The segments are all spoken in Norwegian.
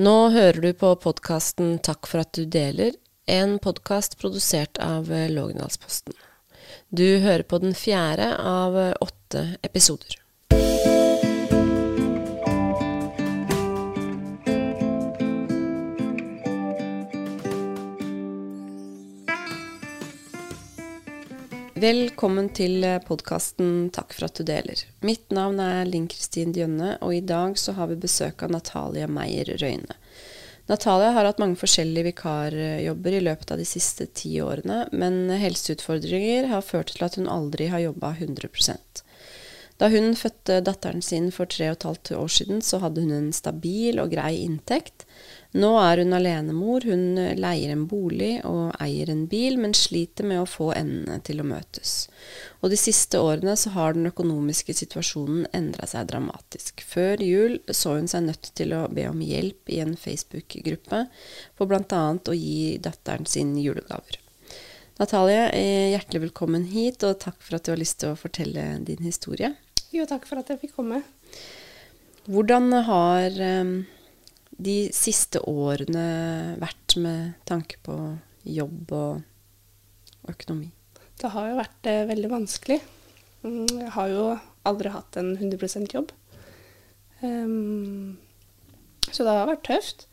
Nå hører du på podkasten Takk for at du deler, en podkast produsert av Lågendalsposten. Du hører på den fjerde av åtte episoder. Velkommen til podkasten Takk for at du deler. Mitt navn er Linn Kristin Djønne, og i dag så har vi besøk av Natalia Meyer Røyne. Natalia har hatt mange forskjellige vikarjobber i løpet av de siste ti årene, men helseutfordringer har ført til at hun aldri har jobba 100% Da hun fødte datteren sin for tre og et halvt år siden, så hadde hun en stabil og grei inntekt, nå er hun alenemor, hun leier en bolig og eier en bil, men sliter med å få endene til å møtes. Og de siste årene så har den økonomiske situasjonen endra seg dramatisk. Før jul så hun seg nødt til å be om hjelp i en Facebook-gruppe for bl.a. å gi datteren sin julegaver. Natalie, eh, hjertelig velkommen hit, og takk for at du har lyst til å fortelle din historie. Jo, takk for at jeg fikk komme. Hvordan har um, de siste årene vært med tanke på jobb og økonomi? Det har jo vært eh, veldig vanskelig. Mm, jeg har jo aldri hatt en 100% jobb. Um, så det har vært tøft.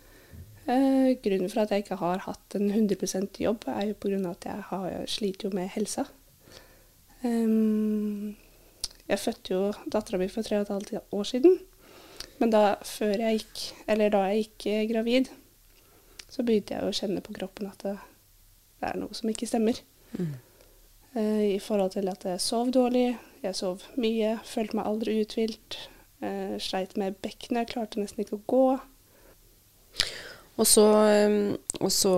Uh, grunnen for at jeg ikke har hatt en 100% jobb, er jo pga. at jeg har sliter jo med helsa. Um, jeg fødte jo dattera mi for tre og et halvt år siden. Men da, jeg gikk, eller da jeg gikk eh, gravid, så begynte jeg å kjenne på kroppen at det, det er noe som ikke stemmer. Mm. Uh, I forhold til at jeg sov dårlig, jeg sov mye, følte meg aldri uthvilt. Uh, sleit med bekkenet, klarte nesten ikke å gå. Og så, um, og så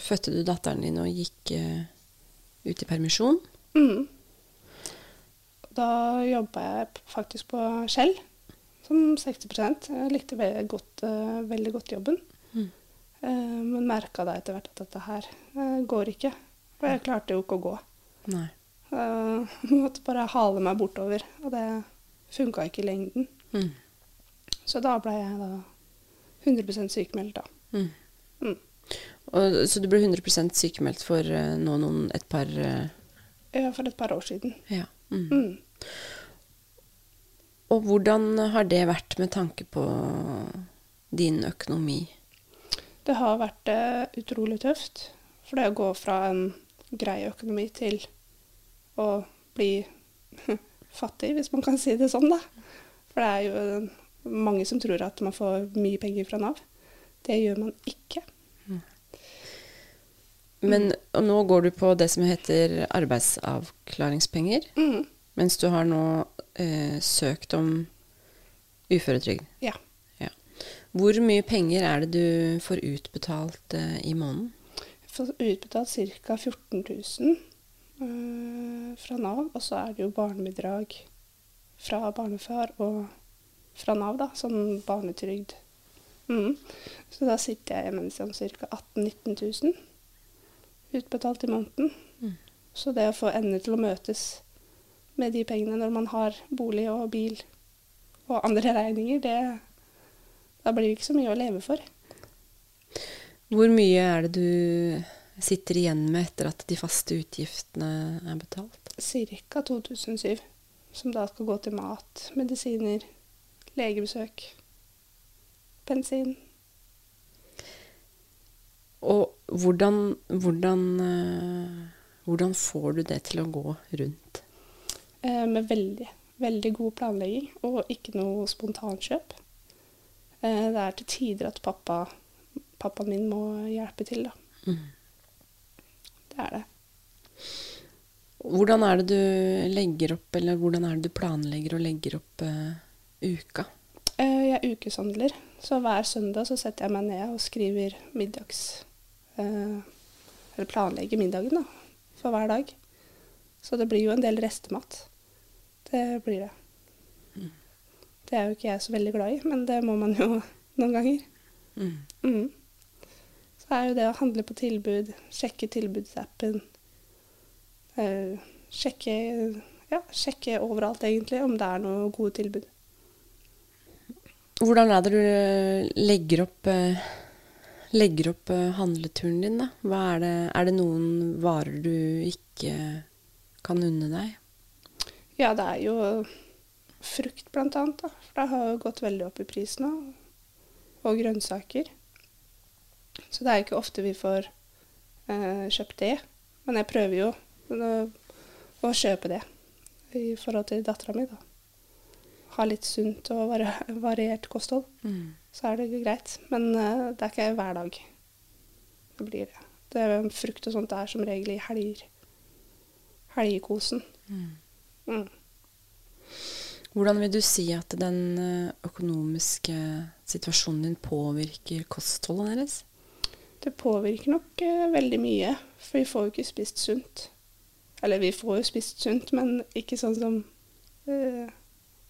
fødte du datteren din og gikk uh, ut i permisjon? Mm. Da jobba jeg faktisk på Skjell som 60 Jeg likte veldig godt, uh, veldig godt jobben. Mm. Uh, men merka da etter hvert at dette her uh, går ikke. For jeg klarte jo ikke å gå. Nei. Uh, måtte bare hale meg bortover, og det funka ikke i lengden. Mm. Så da ble jeg da 100 sykemeldt, da. Mm. Mm. Og, så du ble 100 sykemeldt for nå noen, et par Ja, for et par år siden. Ja. Mm. Og hvordan har det vært med tanke på din økonomi? Det har vært uh, utrolig tøft. For det å gå fra en grei økonomi til å bli fattig, hvis man kan si det sånn, da. For det er jo mange som tror at man får mye penger fra Nav. Det gjør man ikke. Mm. Men nå går du på det som heter arbeidsavklaringspenger. Mm. Mens du har nå eh, søkt om uføretrygd. Ja. ja. Hvor mye penger er det du får utbetalt eh, i måneden? Jeg får utbetalt ca. 14 000 eh, fra Nav. Og så er det jo barnebidrag fra barnefar og fra Nav, da, sånn barnetrygd. Mm. Så da sitter jeg med ca. 18 000-19 000 utbetalt i måneden. Mm. Så det å få endene til å møtes med de pengene når man har bolig og bil og andre regninger, det, da blir det ikke så mye å leve for. Hvor mye er det du sitter igjen med etter at de faste utgiftene er betalt? Ca. 2007. Som da skal gå til mat, medisiner, legebesøk, bensin. Og hvordan, hvordan, eh, hvordan får du det til å gå rundt? Eh, med veldig, veldig god planlegging og ikke noe spontankjøp. Eh, det er til tider at pappa, pappaen min må hjelpe til, da. Mm. Det er det. Hvordan er det du legger opp, eller hvordan er det du planlegger og legger opp uh, uka? Jeg er ukeshandler, så hver søndag så setter jeg meg ned og skriver middags... Uh, eller planlegger middagen, da, for hver dag. Så det blir jo en del restemat. Det blir det. Mm. Det er jo ikke jeg så veldig glad i, men det må man jo noen ganger. Mm. Mm. Så er jo det å handle på tilbud, sjekke tilbudsappen, uh, sjekke, ja, sjekke overalt egentlig om det er noe gode tilbud. Hvordan er det du eh, legger opp, eh, legger opp eh, handleturen din, da? Er, det, er det noen varer du ikke kan unne deg? Ja, det er jo frukt annet. For det har jo gått veldig opp i pris nå. Og grønnsaker. Så det er jo ikke ofte vi får eh, kjøpt det. Men jeg prøver jo å, å kjøpe det i forhold til dattera mi, da. Ha litt sunt og variert kosthold. Mm. Så er det greit. Men eh, det er ikke hver dag det blir det. det frukt og sånt er som regel i helger. Helgekosen. Mm. Mm. Hvordan vil du si at den eh, økonomiske situasjonen din påvirker kostholdet deres? Det påvirker nok eh, veldig mye, for vi får jo ikke spist sunt. Eller vi får jo spist sunt, men ikke sånn som, eh,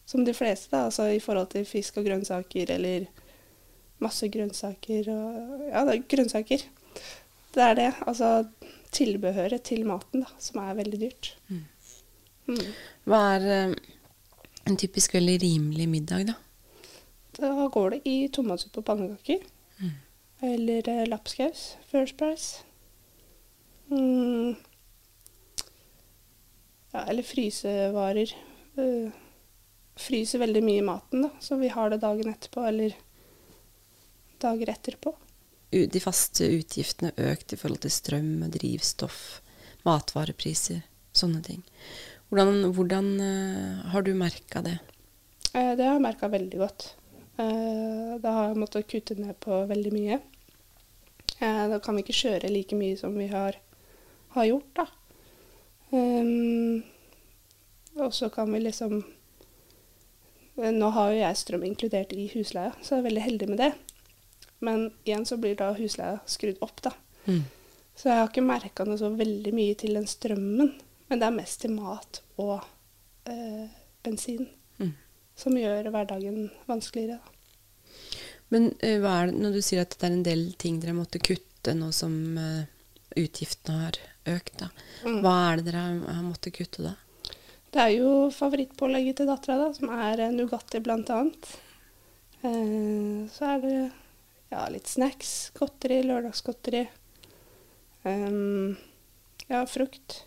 som de fleste, da. Altså i forhold til fisk og grønnsaker eller masse grønnsaker og Ja, det er grønnsaker. Det er det. Altså tilbehøret til maten, da, som er veldig dyrt. Mm. Mm. Hva er eh, en typisk veldig rimelig middag, da? Da går det i tomatsuppe og pannekaker. Mm. Eller eh, lapskaus. First Price. Mm. Ja, eller frysevarer. Uh, fryser veldig mye i maten, da, så vi har det dagen etterpå eller dager etterpå. De faste utgiftene økt i forhold til strøm, drivstoff, matvarepriser, sånne ting. Hvordan, hvordan eh, har du merka det? Eh, det har jeg merka veldig godt. Eh, da har jeg måttet kutte ned på veldig mye. Eh, da kan vi ikke kjøre like mye som vi har, har gjort, da. Um, og så kan vi liksom Nå har jo jeg strøm inkludert i husleia, så jeg er veldig heldig med det. Men igjen så blir da husleia skrudd opp, da. Mm. Så jeg har ikke merka noe så veldig mye til den strømmen. Men det er mest til mat og eh, bensin Mm. som gjør hverdagen vanskeligere. Da. Men eh, hva er det, når du sier at det er en del ting dere måtte kutte nå som eh, utgiftene har økt, da. Mm. Hva er det dere har, har måttet kutte da? Det er jo favorittpålegget til dattera, da, som er Nugatti annet. Eh, så er det ja, litt snacks, godteri, lørdagsgodteri. Um, ja, frukt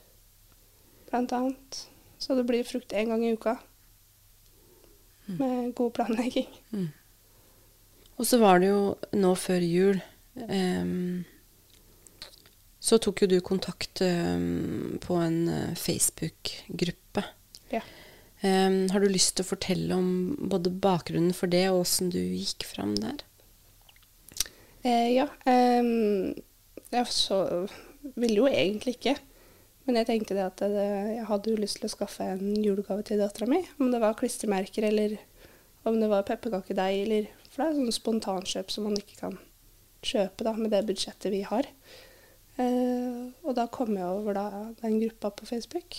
blant annet. Så det blir frukt én gang i uka. Med god planlegging. Mm. Og så var det jo nå før jul um, Så tok jo du kontakt um, på en eh, Facebook-gruppe. Ja. Um, har du lyst til å fortelle om både bakgrunnen for det, og åssen du gikk fram der? Eh, ja. jeg så ville jo egentlig ikke. Men jeg tenkte det at det, jeg hadde jo lyst til å skaffe en julegave til dattera mi. Om det var klistremerker eller om det var pepperkakedeig eller For det er sånn spontankjøp som man ikke kan kjøpe da, med det budsjettet vi har. Eh, og da kom jeg over da, den gruppa på Facebook.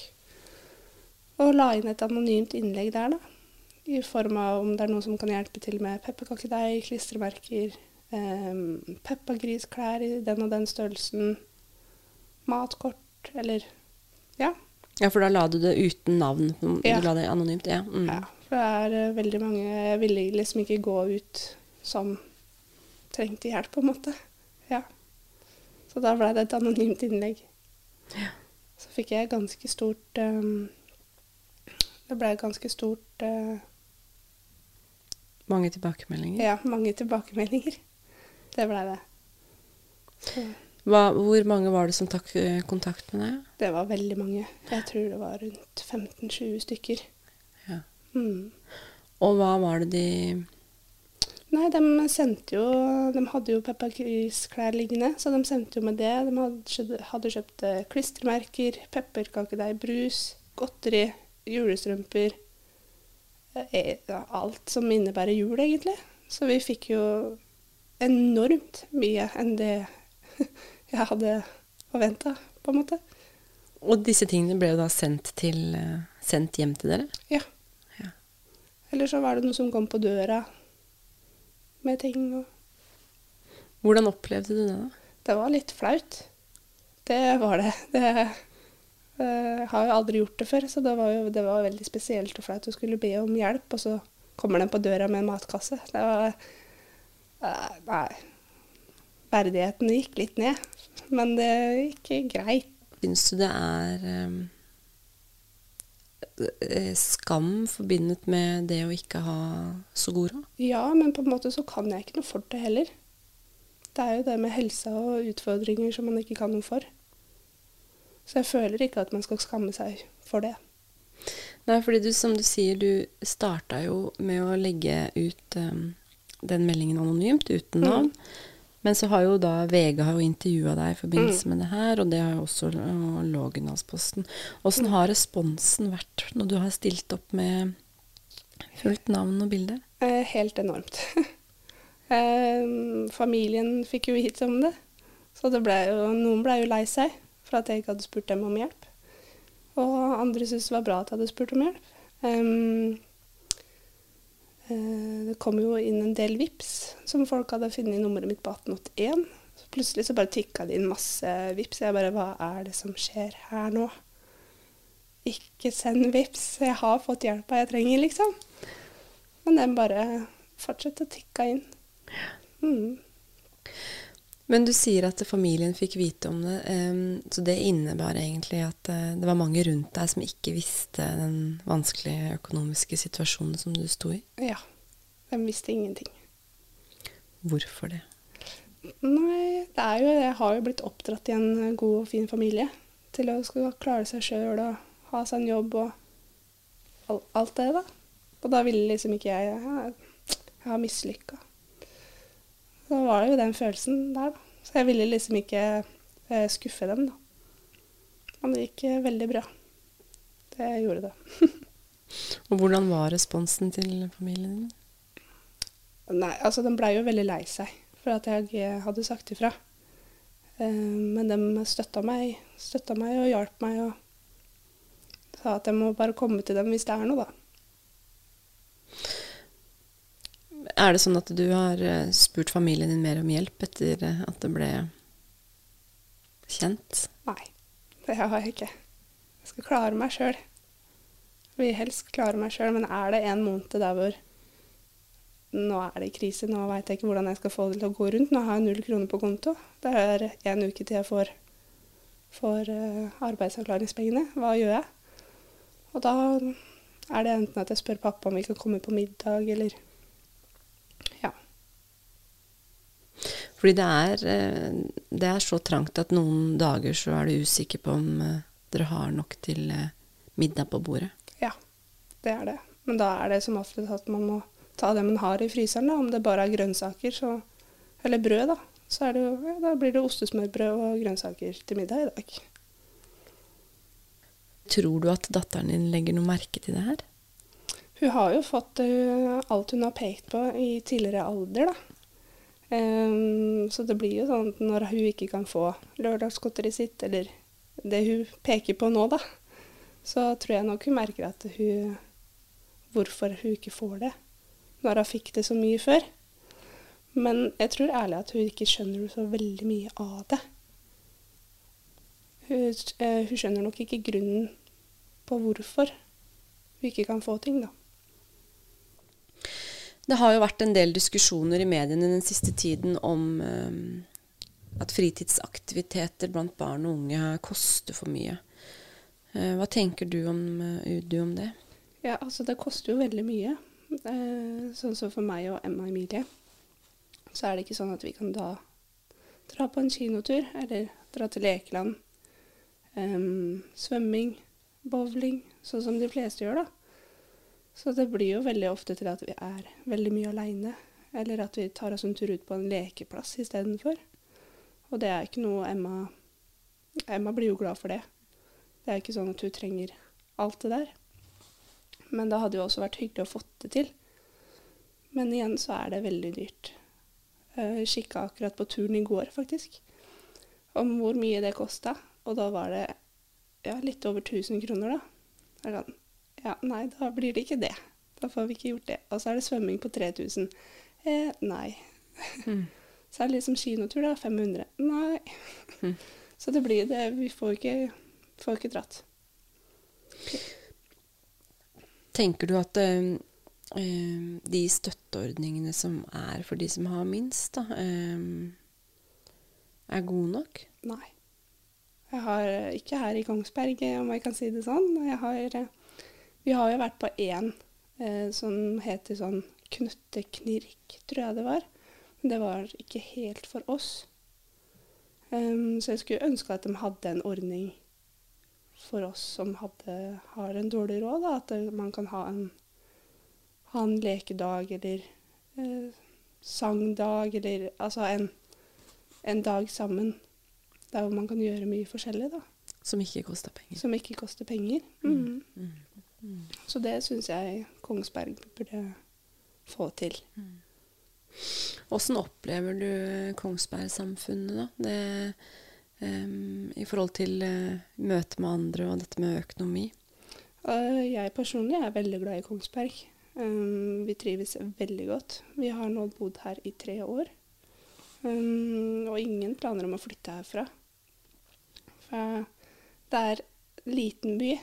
Og la inn et anonymt innlegg der, da. I form av om det er noen som kan hjelpe til med pepperkakedeig, klistremerker, eh, peppergrisklær i den og den størrelsen, matkort eller Ja. Ja, for da la du det uten navn. Du Ja. la det anonymt? Ja. Mm. ja. For det er uh, veldig mange Jeg ville liksom ikke gå ut som trengte hjelp, på en måte. Ja. Så da ble det et anonymt innlegg. Ja. Så fikk jeg ganske stort um, Det ble ganske stort uh, Mange tilbakemeldinger. Ja, mange tilbakemeldinger. Det blei det. Så Hva, hvor mange var det som tok eh, kontakt med deg? det var veldig mange. Jeg tror det var rundt 15-20 stykker. Ja. Mm. Og hva var det de Nei, de sendte jo De hadde jo Peppa Gris-klær liggende, så de sendte jo med det. De hadde, kjøpt- hadde kjøpt eh, klistremerker, pepperkakedeig, brus, godteri, julestrømper. eh, Alt som innebærer jul, egentlig. Så vi fikk jo enormt mye enn det jeg hadde forventa, på en måte. Og disse tingene ble jo da sendt, til, eh, sendt hjem til dere? Ja. Ja. Eller så var det noe som kom på døra med ting og Hvordan opplevde du det, da? Det var litt flaut. Det var det. det eh, jeg har jo aldri gjort det før, så det var jo det var veldig spesielt og flaut å skulle be om hjelp, og så kommer den på døra med en matkasse. Det var eh, Nei. Verdigheten gikk litt ned. Men det gikk greit. Syns du det er um, skam forbundet med det å ikke ha så god råd? Ja, men på en måte så kan jeg ikke noe for det heller. Det er jo det med helse og utfordringer som man ikke kan noe for. Så jeg føler ikke at man skal skamme seg for det. Nei, fordi du, som du sier, du starta jo med å legge ut um, den meldingen anonymt, uten navn. Mm. Men så har jo da VG har jo intervjua deg i forbindelse mm. med det her, og det har jo også Lågendalsposten. Åssen mm. har responsen vært når du har stilt opp med fullt navn og bilde? Eh, helt enormt. eh, familien fikk jo vite om det, så det ble jo, noen ble jo lei seg for at jeg ikke hadde spurt dem om hjelp. Og andre syntes det var bra at jeg hadde spurt om hjelp. Um, Eh, det kom jo inn en del VIPS som folk hadde funnet i nummeret mitt på 1881. Så plutselig så bare tikka det inn masse VIPS. Jeg bare Hva er det som skjer her nå? Ikke send VIPS. Jeg har fått hjelpa jeg trenger, liksom. Men den bare fortsatte å tikke inn. Mm. Men du sier at familien fikk vite om det. så det innebar egentlig at eh, det var mange rundt deg som ikke visste den vanskelige økonomiske situasjonen som du sto i? Ja. De visste ingenting. Hvorfor det? Nei, det er jo Jeg har jo blitt oppdratt i en god og fin familie. Til å skulle klare seg sjøl og ha seg en jobb og alt det, da. Og da ville liksom ikke jeg Jeg, jeg har mislykka. Så var det jo den følelsen der, da. Så jeg ville liksom ikke eh, skuffe dem, da. Men det gikk eh, veldig bra. Det gjorde det. Og hvordan var responsen til familien din? Nei, altså de blei jo veldig lei seg for at jeg eh, hadde sagt ifra. Men de støtta meg, støtta meg og hjalp meg og sa at jeg må bare komme til dem hvis det er noe, da. Er det sånn at du har eh, spurt familien din mer om hjelp etter eh, at det ble kjent? Nei, det har jeg ikke. Jeg skal klare meg sjøl. Vil helst klare meg sjøl, men er det en måned der hvor nå er det krise, nå veit jeg ikke hvordan jeg skal få det til å gå rundt. Nå har jeg null kroner på konto. Det er en uke til jeg får, får uh, arbeidsavklaringspengene. Hva gjør jeg? Og da er det enten at jeg spør pappa om vi kan komme på middag, eller Fordi det er, eh, det er, så trangt at noen dager så er du usikker på om eh, dere har nok til eh, middag på bordet. Ja, det er det. Men da er det som oftest at man må ta det man har i fryseren. Da. Om det bare er grønnsaker, så, eller brød, da. Så det, ja, da blir det ostesmørbrød og grønnsaker til middag i dag. Tror du at datteren din legger noe merke til det her? Hun har jo fått alt hun har pekt på i tidligere alder, da. Um, så det blir jo sånn at når hun ikke kan få lørdagsgodteriet sitt, eller det hun peker på nå, da, så tror jeg nok hun merker at hun Hvorfor hun ikke får det. Når hun fikk det så mye før. Men jeg tror ærlig at hun ikke skjønner så veldig mye av det. Hun, uh, hun skjønner nok ikke grunnen på hvorfor hun ikke kan få ting, da. Det har jo vært en del diskusjoner i mediene den siste tiden om um, at fritidsaktiviteter blant barn og unge koster for mye. Uh, hva tenker du om, uh, du om, det? Ja, altså det koster jo veldig mye. Sånn som for meg og Emma Emilie, så er det ikke sånn at vi kan da dra på en kinotur eller dra til lekeland. Um, svømming, bowling, sånn som de fleste gjør, da. Så det blir jo veldig ofte til at vi er veldig mye aleine. Eller at vi tar oss en tur ut på en lekeplass istedenfor. Og det er ikke noe Emma Emma blir jo glad for det. Det er ikke sånn at hun trenger alt det der. Men det hadde jo også vært hyggelig å få det til. Men igjen så er det veldig dyrt. Jeg kikka akkurat på turen i går, faktisk, om hvor mye det kosta. Og da var det ja, litt over 1000 kroner, da. Ja, nei, da blir det ikke det. Da får vi ikke gjort det. Og så er det svømming på 3000. Eh, nei. Mm. Så er det liksom kinotur, da. 500. Nei. Mm. Så det blir det. Vi får ikke, får ikke dratt. Tenker du at eh, de støtteordningene som er for de som har minst, da, øh, er gode nok? Nei. Jeg har ikke her i Kongsberg, om jeg kan si det sånn. Jeg har, vi har jo vært på én eh, som heter sånn Knutteknirk, tror jeg det var. Men det var ikke helt for oss. Um, så jeg skulle ønske at de hadde en ordning for oss som hadde, har en dårlig råd. Da. At man kan ha en, ha en lekedag eller eh, sangdag eller altså en, en dag sammen der hvor man kan gjøre mye forskjellig. da. Som ikke koster penger. Som ikke koster penger. Mm. Mm. Mm. Så det syns jeg Kongsberg burde få til. Åssen opplever du Kongsberg-samfunnet, da? Det, um, I forhold til uh, møte med andre og dette med økonomi? Uh, jeg personlig er veldig glad i Kongsberg. Um, vi trives veldig godt. Vi har nå bodd her i tre år. Um, og ingen planer om å flytte herfra. For det er liten by,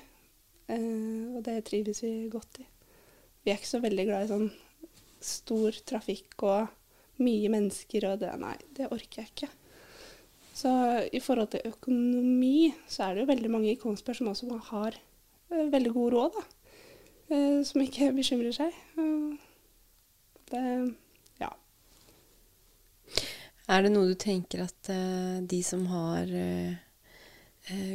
og det trives vi godt i. Vi er ikke så veldig glad i sånn stor trafikk og mye mennesker og det Nei, det orker jeg ikke. Så i forhold til økonomi, så er det jo veldig mange i Kongsberg som også har uh, veldig god råd, da. Uh, som ikke bekymrer seg. Det ja. Er det noe du tenker at de som har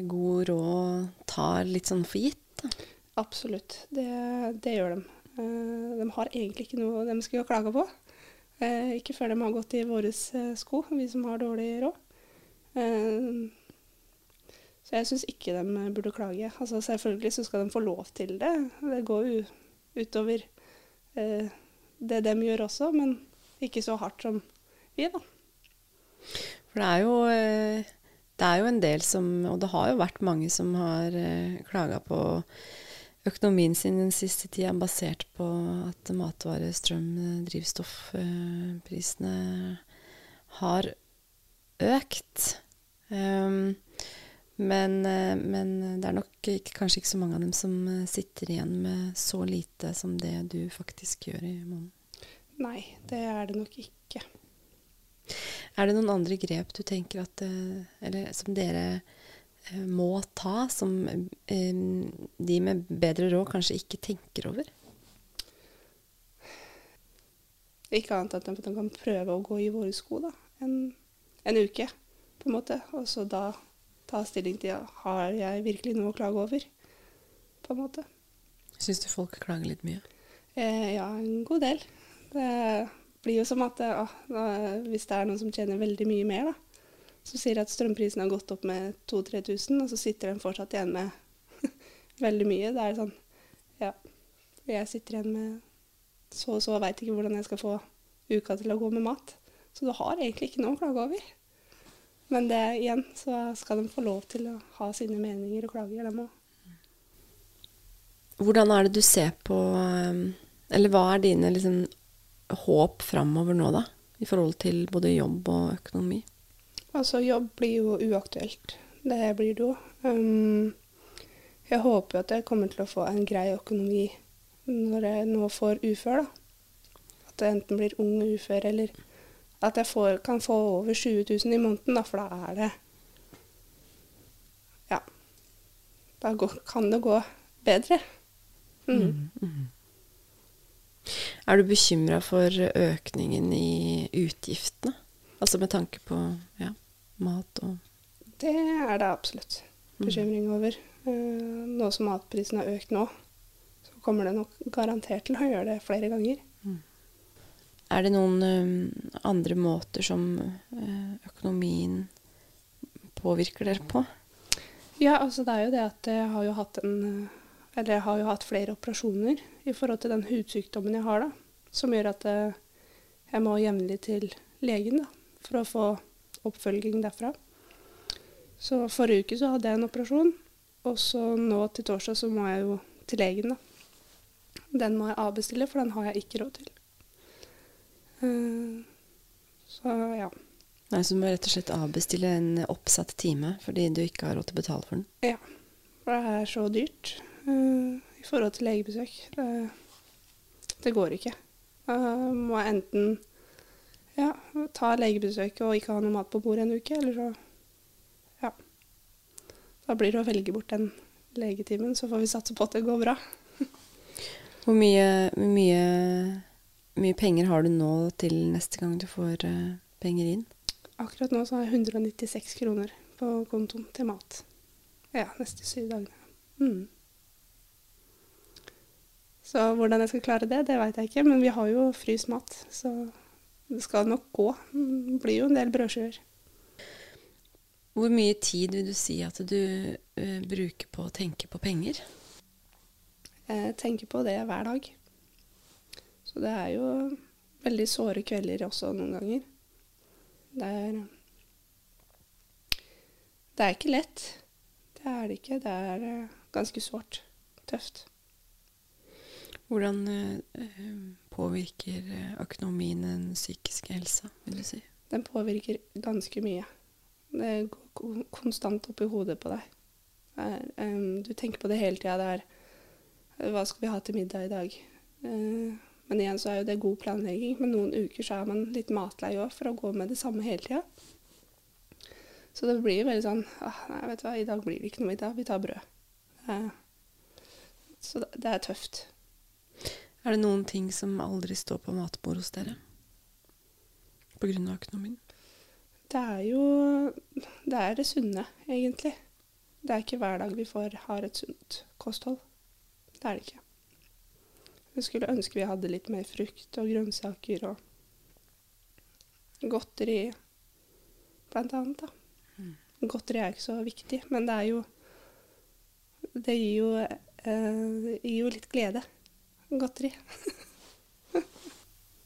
god råd, tar litt sånn for gitt? Da? Absolutt. Det, det gjør de. de har egentlig ikke noe de skal klage på. Eh, ikke før de har gått i våre eh, sko, vi som har dårlig råd. Eh, så jeg syns ikke de burde klage. Altså Selvfølgelig så skal de få lov til det. Det går jo utover eh, det de gjør også, men ikke så hardt som vi, da. For det er jo eh, det er jo en del som Og det har jo vært mange som har eh, klaga på økonomien sin den siste tida basert på at matvare, strøm, drivstoffprisene har økt. Um, men, men, det er nok ikke, kanskje ikke så mange av dem som sitter igjen med så lite som det du faktisk gjør i måneden. Nei, det er det nok ikke. Er det noen andre grep du tenker at Eller som dere Eh, må ta, som eh, de med bedre råd kanskje ikke tenker over? Ikke annet enn at de kan prøve å gå i våre sko da, en, en uke, på en måte. Og så da ta stilling til har jeg virkelig noe å klage over, på en måte. Syns du folk klager litt mye? Eh, ja, en god del. Det blir jo som at å, hvis det er noen som tjener veldig mye mer, da, som sier at strømprisen har gått opp med 2000-3000, og så sitter de fortsatt igjen med veldig mye. Det er sånn Ja. Jeg sitter igjen med så og så, veit ikke hvordan jeg skal få uka til å gå med mat. Så du har egentlig ikke noe å klage over. Men det igjen, så skal de få lov til å ha sine meninger og klager, dem òg. Hvordan er det du ser på um, Eller hva er dine liksom, håp framover nå, da? I forhold til både jobb og økonomi? Altså, jobb blir jo uaktuelt. Det blir det jo. Um, jeg håper jo at jeg kommer til å få en grei økonomi når jeg nå får ufør, da. At det enten blir ung ufør, eller at jeg får, kan få over 20 000 i måneden, da, for da er det Ja. Da går, kan det gå bedre. Mm. Mm, mm. Er du bekymra for økningen i utgiftene? Altså med tanke på ja, mat og Det er det absolutt bekymring over. Mm. nå som matprisen har økt nå, så kommer det nok garantert til å gjøre det flere ganger. Mm. Er det noen ø, andre måter som ø, økonomien påvirker dere på? Ja, altså det er jo det at jeg har jo hatt en Eller jeg har jo hatt flere operasjoner i forhold til den hudsykdommen jeg har, da. Som gjør at jeg må jevnlig til legen da, for å få oppfølging derfra. Så forrige uke så hadde jeg en operasjon, og så nå til torsdag så må jeg jo til legen, da. Den må jeg avbestille, for den har jeg ikke råd til. Uh, så ja. Nei, Så du må rett og slett avbestille en oppsatt time fordi du ikke har råd til å betale for den? Ja. For det er så dyrt i forhold til legebesøk. Det, Det går ikke. Uh, må jeg enten ja, ta legebesøket og ikke ha noe mat på bordet en uke, eller så Ja. Da blir det å velge bort den legetimen, så får vi satse på at det går bra. Hvor mye, mye, mye, penger har du nå til neste gang du får uh, penger inn? Akkurat nå så har jeg 196 kroner på kontoen til mat. Ja, neste syv dagene. Mm. Så hvordan jeg skal klare det, det veit jeg ikke. Men vi har jo fryst mat, så det skal nok gå. Det blir jo en del brødskiver. Hvor mye tid vil du si at du uh, bruker på å tenke på penger? Jeg tenker på det hver dag. Så det er jo veldig såre kvelder også noen ganger. Det er Det er ikke lett. Det er det ikke. Det er uh, ganske sårt. Tøft. Hvordan uh, påvirker økonomien den psykiske helsa, vil du si? Den påvirker ganske mye. Det går konstant opp i hodet på deg. Du tenker på det hele tida. Det er hva skal vi ha til middag i dag? Men igjen så er jo det god planlegging. Men noen uker så er man litt matlei òg for å gå med det samme hele tida. Så det blir veldig sånn ah, Nei, vet du hva, i dag blir det ikke noe middag. Vi tar brød. Så det er tøft. Er det noen ting som aldri står på matbordet hos dere? På grunn av økonomien? Det er jo Det er det sunne, egentlig. Det er ikke hver dag vi får har et sunt kosthold. Det er det ikke. Jeg skulle ønske vi hadde litt mer frukt og grønnsaker og godteri, blant annet. da. Mm. Godteri er ikke så viktig, men det er jo Det gir jo, eh, gir jo litt glede. Godteri.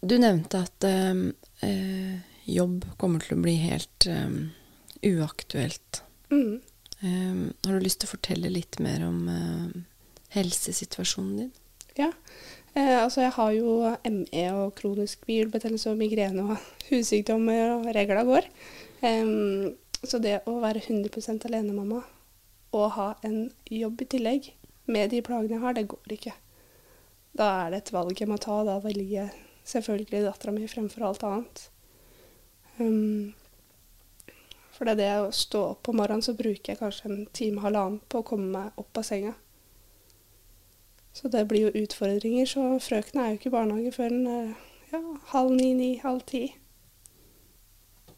du nevnte at eh, jobb kommer til å bli helt eh, uaktuelt. Mm. Eh, har du lyst til å fortelle litt mer om uh, helsesituasjonen din? Ja. Eh, altså jeg har jo ME og kronisk bilbetennelse og migrene og hudsykdommer, og regla går. Um, så det å være 100% alenemamma og ha en jobb i tillegg med de plagene jeg har, det går ikke. Da er det et valg jeg må ta. Da velger jeg selvfølgelig dattera mi fremfor alt annet. Um, for det er det å stå opp om morgenen, så bruker jeg kanskje en time, halvannen på å komme meg opp av senga. Så det blir jo utfordringer. Så frøkene er jo ikke i barnehage før en ja, halv ni, ni, halv ti.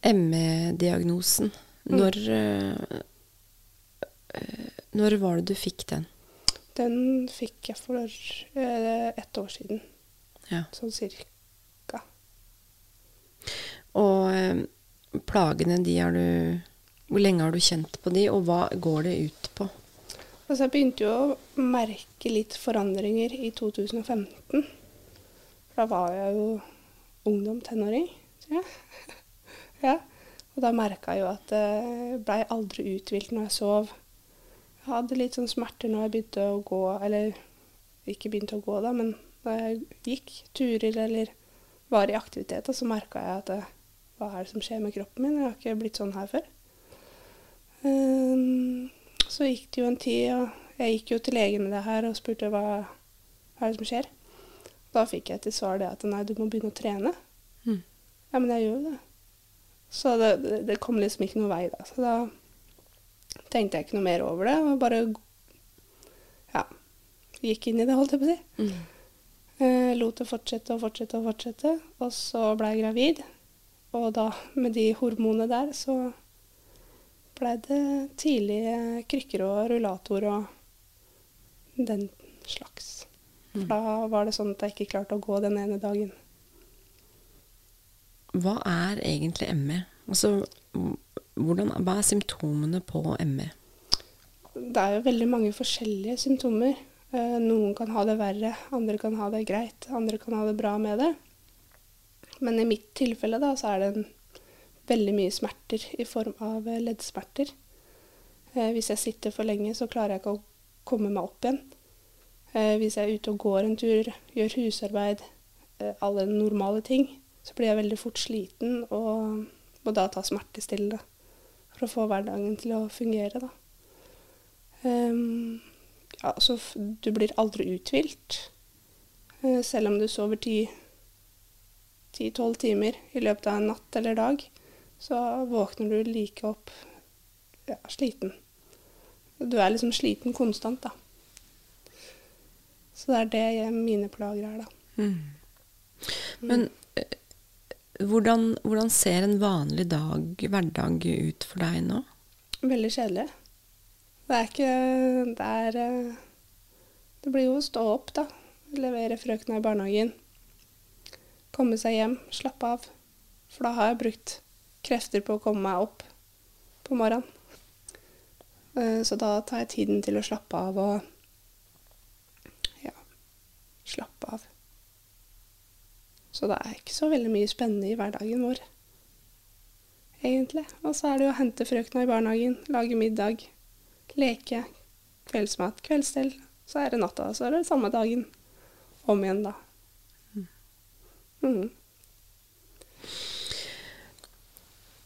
ME-diagnosen. Mm. Når, uh, når var det du fikk den? Den fikk jeg for uh, ett år siden. Ja. Sånn cirka. Og uh, plagene, de har du Hvor lenge har du kjent på de, og hva går det ut på? Altså, jeg begynte jo å merke litt forandringer i 2015. Da var jeg jo ungdom, tenåring. Ja. ja. Og da merka jeg jo at jeg blei aldri uthvilt når jeg sov. Hadde litt sånn smerter når jeg begynte å gå, eller ikke begynte å gå, da, men da jeg gikk turer eller var i aktivitet, så merka jeg at det, hva er det som skjer med kroppen min? Jeg har ikke blitt sånn her før. Um, så gikk det jo en tid, og jeg gikk jo til legen med det her og spurte hva, hva er det som skjer. Da fikk jeg til svar det at nei, du må begynne å trene. Mm. Ja, men jeg gjør jo det. Så det, det, det, kom liksom ikke noe vei da. Så da tenkte jeg ikke noe mer over det, og bare ja, gikk inn i det, holdt jeg på å si. Mm. Eh, lot det fortsette og fortsette og fortsette, og så ble jeg gravid. Og da, med de hormonene der, så blei det tidlig krykker og rullator og den slags. For Mm. da var det sånn at jeg ikke klarte å gå den ene dagen. Hva er egentlig ME? Altså, hvordan, hva er symptomene på? ME? Det er jo veldig mange forskjellige symptomer. Eh, Noen kan ha det verre, andre kan ha det greit, andre kan ha det bra med det. Men i mitt tilfelle da, så er det en, veldig mye smerter i form av eh, leddsmerter. Eh, hvis jeg sitter for lenge, så klarer jeg ikke å komme meg opp igjen. Hvis jeg er ute og går en tur, gjør husarbeid, alle normale ting, så blir jeg veldig fort sliten og må da ta smertestillende for å få hverdagen til å fungere. da. Um, ja, så f- du blir aldri uthvilt. Uh, selv om du sover ti-tolv timer i løpet av en natt eller dag, så våkner du like opp ja, sliten. Du er liksom sliten konstant, da. Så det er det mine plager er, da. Mm. Men hvordan, hvordan, ser en vanlig dag, hverdag, ut for deg nå? Veldig kjedelig. Det er ikke Det er eh, Det blir jo å stå opp, da. Levere frøkna i barnehagen. Komme seg hjem, slappe av. For da har jeg brukt krefter på å komme meg opp på morgenen. Eh, så da tar jeg tiden til å slappe av og ja, slappe av. Så det er ikke så veldig mye spennende i hverdagen vår, egentlig. Og så er det jo å hente frøkna i barnehagen, lage middag, leke, kveldsmat, kveldsstell. Så er det natta, så er det samme dagen om igjen, da. Mm.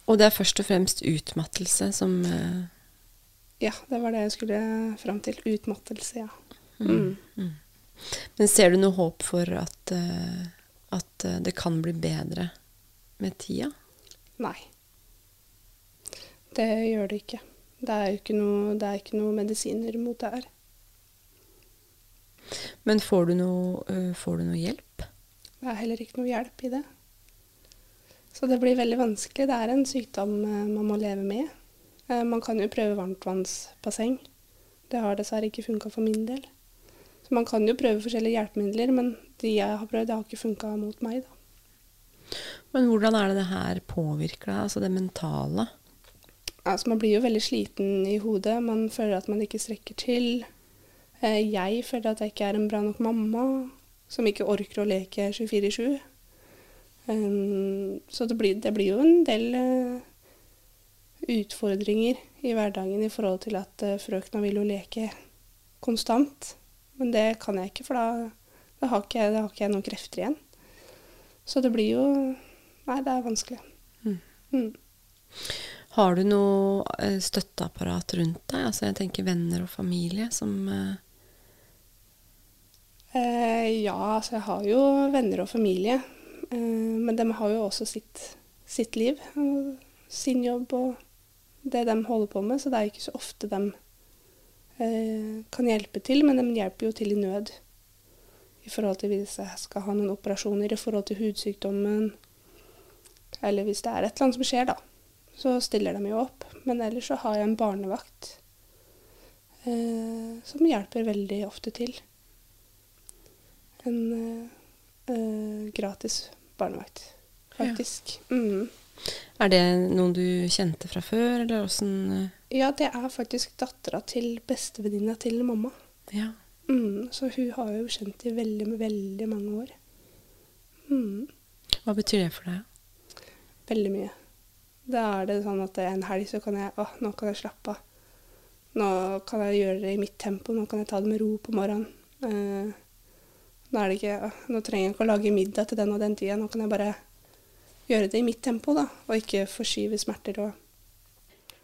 Og det er først og fremst utmattelse som uh... Ja, det var det jeg skulle fram til. Utmattelse, ja. Mm. Mm. mm. Men ser du noe håp for at, uh, at uh, det kan bli bedre med tida? Nei. Det gjør det ikke. Det er ikke noe, det er ikke noe medisiner mot det her. Men får du, noe, får du noe hjelp? Det er heller ikke noe hjelp i det. Så det blir veldig vanskelig. Det er en sykdom man må leve med. Man kan jo prøve varmtvannsbasseng. Det har dessverre ikke funka for min del. Man kan jo prøve forskjellige hjelpemidler, men de jeg har prøvd, har ikke funka mot meg, da. Men hvordan er det det her påvirker deg, altså det mentale? Altså, man blir jo veldig sliten i hodet. Man føler at man ikke strekker til. Eh, jeg føler at jeg ikke er en bra nok mamma som ikke orker å leke 24-7. Um, så det blir, det blir, jo en del uh, utfordringer i hverdagen i forhold til at frøkna vil jo leke konstant. Men det kan jeg ikke, for da, da, har, ikke, da har ikke jeg noen krefter igjen. Så det blir jo Nei, det er vanskelig. Mm. Mm. Har du noe eh, støtteapparat rundt deg? Altså jeg tenker venner og familie som eh... Eh, Ja, altså jeg har jo venner og familie. Eh, men de har jo også sitt, sitt, liv. Og sin jobb og det de holder på med. Så det er ikke så ofte de kan hjelpe til. Men de hjelper jo til i nød. I forhold til hvis jeg skal ha noen operasjoner i forhold til hudsykdommen. Eller hvis det er et eller annet som skjer, da så stiller de jo opp. Men ellers så har jeg en barnevakt eh, som hjelper veldig ofte til. En eh, gratis barnevakt, faktisk. Ja. Mm. Er det noen du kjente fra før, eller åssen eh? Ja, det er faktisk dattera til bestevenninna til mamma. Ja. Mm, så hun har jo kjent i veldig, veldig mange år. Mm. Hva betyr det for deg? Veldig mye. Da er det sånn at en helg så kan jeg Å, nå kan jeg slappe av. Nå kan jeg gjøre det i mitt tempo. Nå kan jeg ta det med ro på morgenen. Eh, nå, det ikke, nå trenger jeg ikke å lage middag til den og den tida. Nå kan jeg bare gjøre det i mitt tempo, da, og ikke forskyve smerter og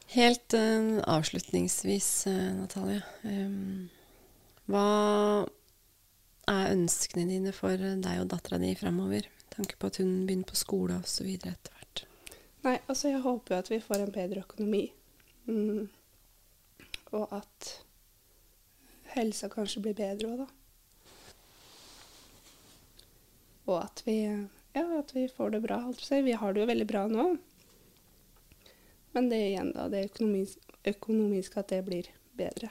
Helt uh, avslutningsvis, uh, Natalia. Um, hva er ønskene dine for deg og dattera di framover? Tanke på at hun begynner på skole osv. etter hvert. Nei, altså jeg håper jo at vi får en bedre økonomi. Mm. Og at helsa kanskje blir bedre òg, da. Og at vi, ja, at vi får det bra. Altså. Vi har det jo veldig bra nå. Men det igjen, da. Det økonomiske, at det blir bedre.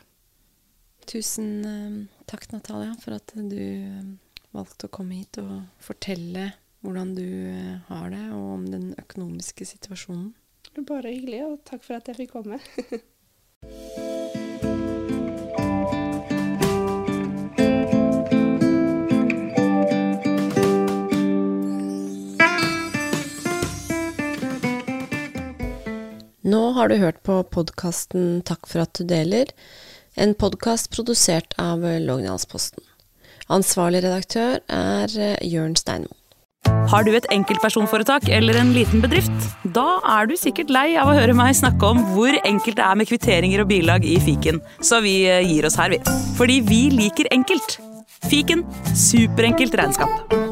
Tusen eh, takk, Natalia, for at du eh, valgte å komme hit og fortelle hvordan du eh, har det, og om den økonomiske situasjonen. Er bare hyggelig, og takk for at jeg fikk komme. har du hørt på podkasten Takk for at du deler, en podkast produsert av Lognalsposten. Ansvarlig redaktør er eh, Jørn Steinmo. Har du et enkeltpersonforetak eller en liten bedrift? Da er du sikkert lei av å høre meg snakke om hvor enkelt det er med kvitteringer og bilag i fiken, så vi eh, gir oss her, vi. Fordi vi liker enkelt. Fiken superenkelt regnskap.